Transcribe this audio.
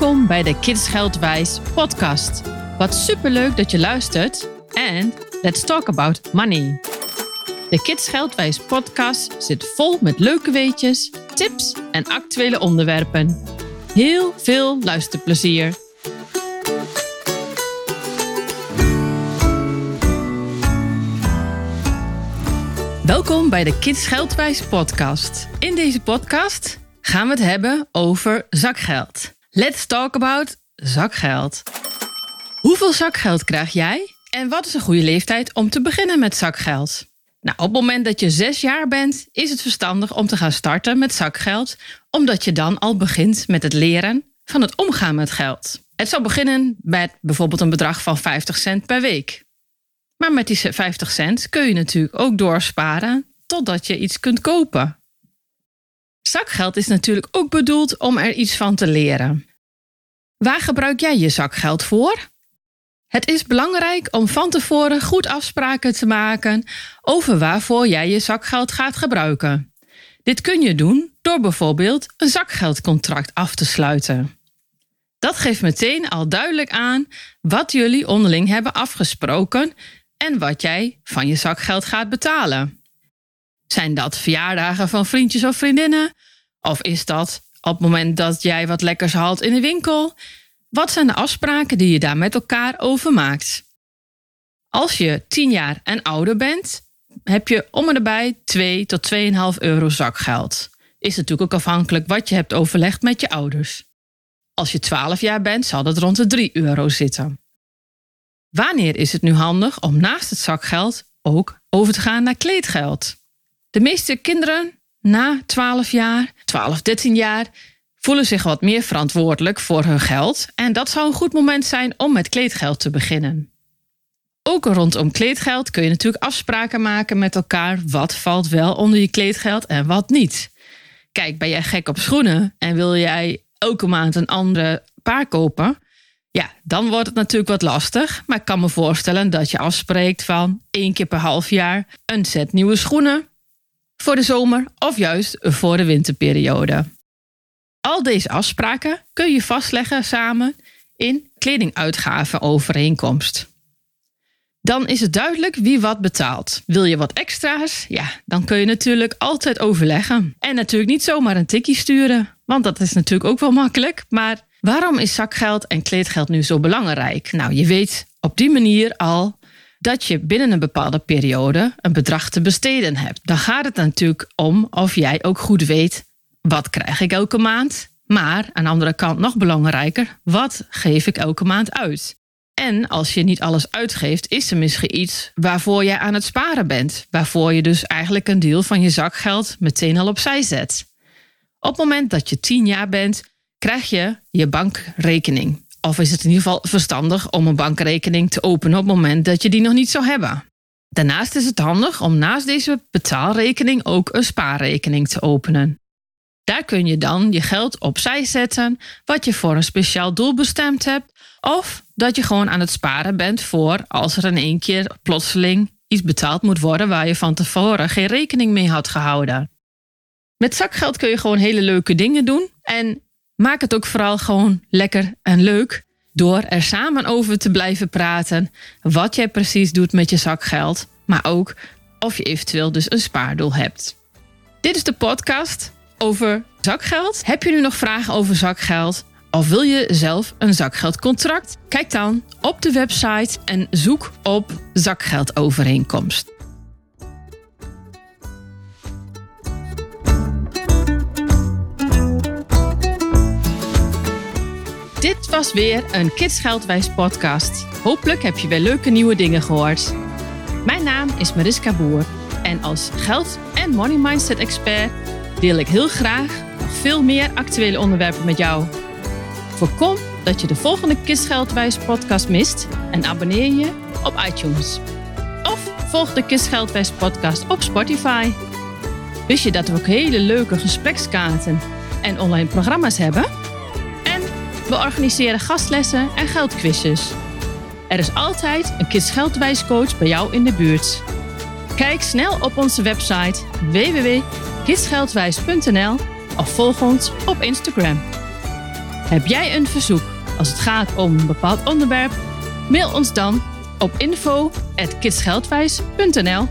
Welkom bij de Kids Geldwijs podcast. Wat superleuk dat je luistert en let's talk about money. De Kids Geldwijs podcast zit vol met leuke weetjes, tips en actuele onderwerpen. Heel veel luisterplezier. Welkom bij de Kids Geldwijs podcast. In deze podcast gaan we het hebben over zakgeld. Let's talk about zakgeld. Hoeveel zakgeld krijg jij? En wat is een goede leeftijd om te beginnen met zakgeld? Nou, op het moment dat je zes jaar bent, is het verstandig om te gaan starten met zakgeld, omdat je dan al begint met het leren van het omgaan met geld. Het zal beginnen met bijvoorbeeld een bedrag van 50 cent per week. Maar met die 50 cent kun je natuurlijk ook doorsparen totdat je iets kunt kopen. Zakgeld is natuurlijk ook bedoeld om er iets van te leren. Waar gebruik jij je zakgeld voor? Het is belangrijk om van tevoren goed afspraken te maken over waarvoor jij je zakgeld gaat gebruiken. Dit kun je doen door bijvoorbeeld een zakgeldcontract af te sluiten. Dat geeft meteen al duidelijk aan wat jullie onderling hebben afgesproken en wat jij van je zakgeld gaat betalen. Zijn dat verjaardagen van vriendjes of vriendinnen? Of is dat op het moment dat jij wat lekkers haalt in de winkel? Wat zijn de afspraken die je daar met elkaar over maakt? Als je 10 jaar en ouder bent, heb je om en erbij 2 tot 2,5 euro zakgeld. Is natuurlijk ook afhankelijk wat je hebt overlegd met je ouders. Als je 12 jaar bent, zal dat rond de 3 euro zitten. Wanneer is het nu handig om naast het zakgeld ook over te gaan naar kleedgeld? De meeste kinderen na 12 jaar, 12, 13 jaar, voelen zich wat meer verantwoordelijk voor hun geld. En dat zou een goed moment zijn om met kleedgeld te beginnen. Ook rondom kleedgeld kun je natuurlijk afspraken maken met elkaar. Wat valt wel onder je kleedgeld en wat niet? Kijk, ben jij gek op schoenen en wil jij elke maand een andere paar kopen? Ja, dan wordt het natuurlijk wat lastig. Maar ik kan me voorstellen dat je afspreekt van één keer per half jaar een set nieuwe schoenen voor de zomer of juist voor de winterperiode. Al deze afspraken kun je vastleggen samen in kledinguitgavenovereenkomst. Dan is het duidelijk wie wat betaalt. Wil je wat extra's? Ja, dan kun je natuurlijk altijd overleggen. En natuurlijk niet zomaar een tikkie sturen, want dat is natuurlijk ook wel makkelijk. Maar waarom is zakgeld en kleedgeld nu zo belangrijk? Nou, je weet op die manier al dat je binnen een bepaalde periode een bedrag te besteden hebt. Dan gaat het natuurlijk om of jij ook goed weet wat krijg ik elke maand. Maar aan de andere kant nog belangrijker, wat geef ik elke maand uit? En als je niet alles uitgeeft, is er misschien iets waarvoor je aan het sparen bent. Waarvoor je dus eigenlijk een deel van je zakgeld meteen al opzij zet. Op het moment dat je 10 jaar bent, krijg je je bankrekening. Of is het in ieder geval verstandig om een bankrekening te openen op het moment dat je die nog niet zou hebben. Daarnaast is het handig om naast deze betaalrekening ook een spaarrekening te openen. Daar kun je dan je geld opzij zetten, wat je voor een speciaal doel bestemd hebt, of dat je gewoon aan het sparen bent voor als er in één keer plotseling iets betaald moet worden waar je van tevoren geen rekening mee had gehouden. Met zakgeld kun je gewoon hele leuke dingen doen en maak het ook vooral gewoon lekker en leuk door er samen over te blijven praten wat jij precies doet met je zakgeld, maar ook of je eventueel dus een spaardoel hebt. Dit is de podcast over zakgeld. Heb je nu nog vragen over zakgeld? Of wil je zelf een zakgeldcontract? Kijk dan op de website en zoek op zakgeldovereenkomst. Dit was weer een Kids Geldwijs podcast. Hopelijk heb je weer leuke nieuwe dingen gehoord. Mijn naam is Mariska Boer en als geld- en money mindset expert deel ik heel graag nog veel meer actuele onderwerpen met jou. Voorkom dat je de volgende Kids Geldwijs podcast mist en abonneer je op iTunes. Of volg de Kids Geldwijs podcast op Spotify. Wist je dat we ook hele leuke gesprekskaarten en online programma's hebben? We organiseren gastlessen en geldquizjes. Er is altijd een Kids Geldwijs coach bij jou in de buurt. Kijk snel op onze website www.kidsgeldwijs.nl of volg ons op Instagram. Heb jij een verzoek als het gaat om een bepaald onderwerp? Mail ons dan op info.kidsgeldwijs.nl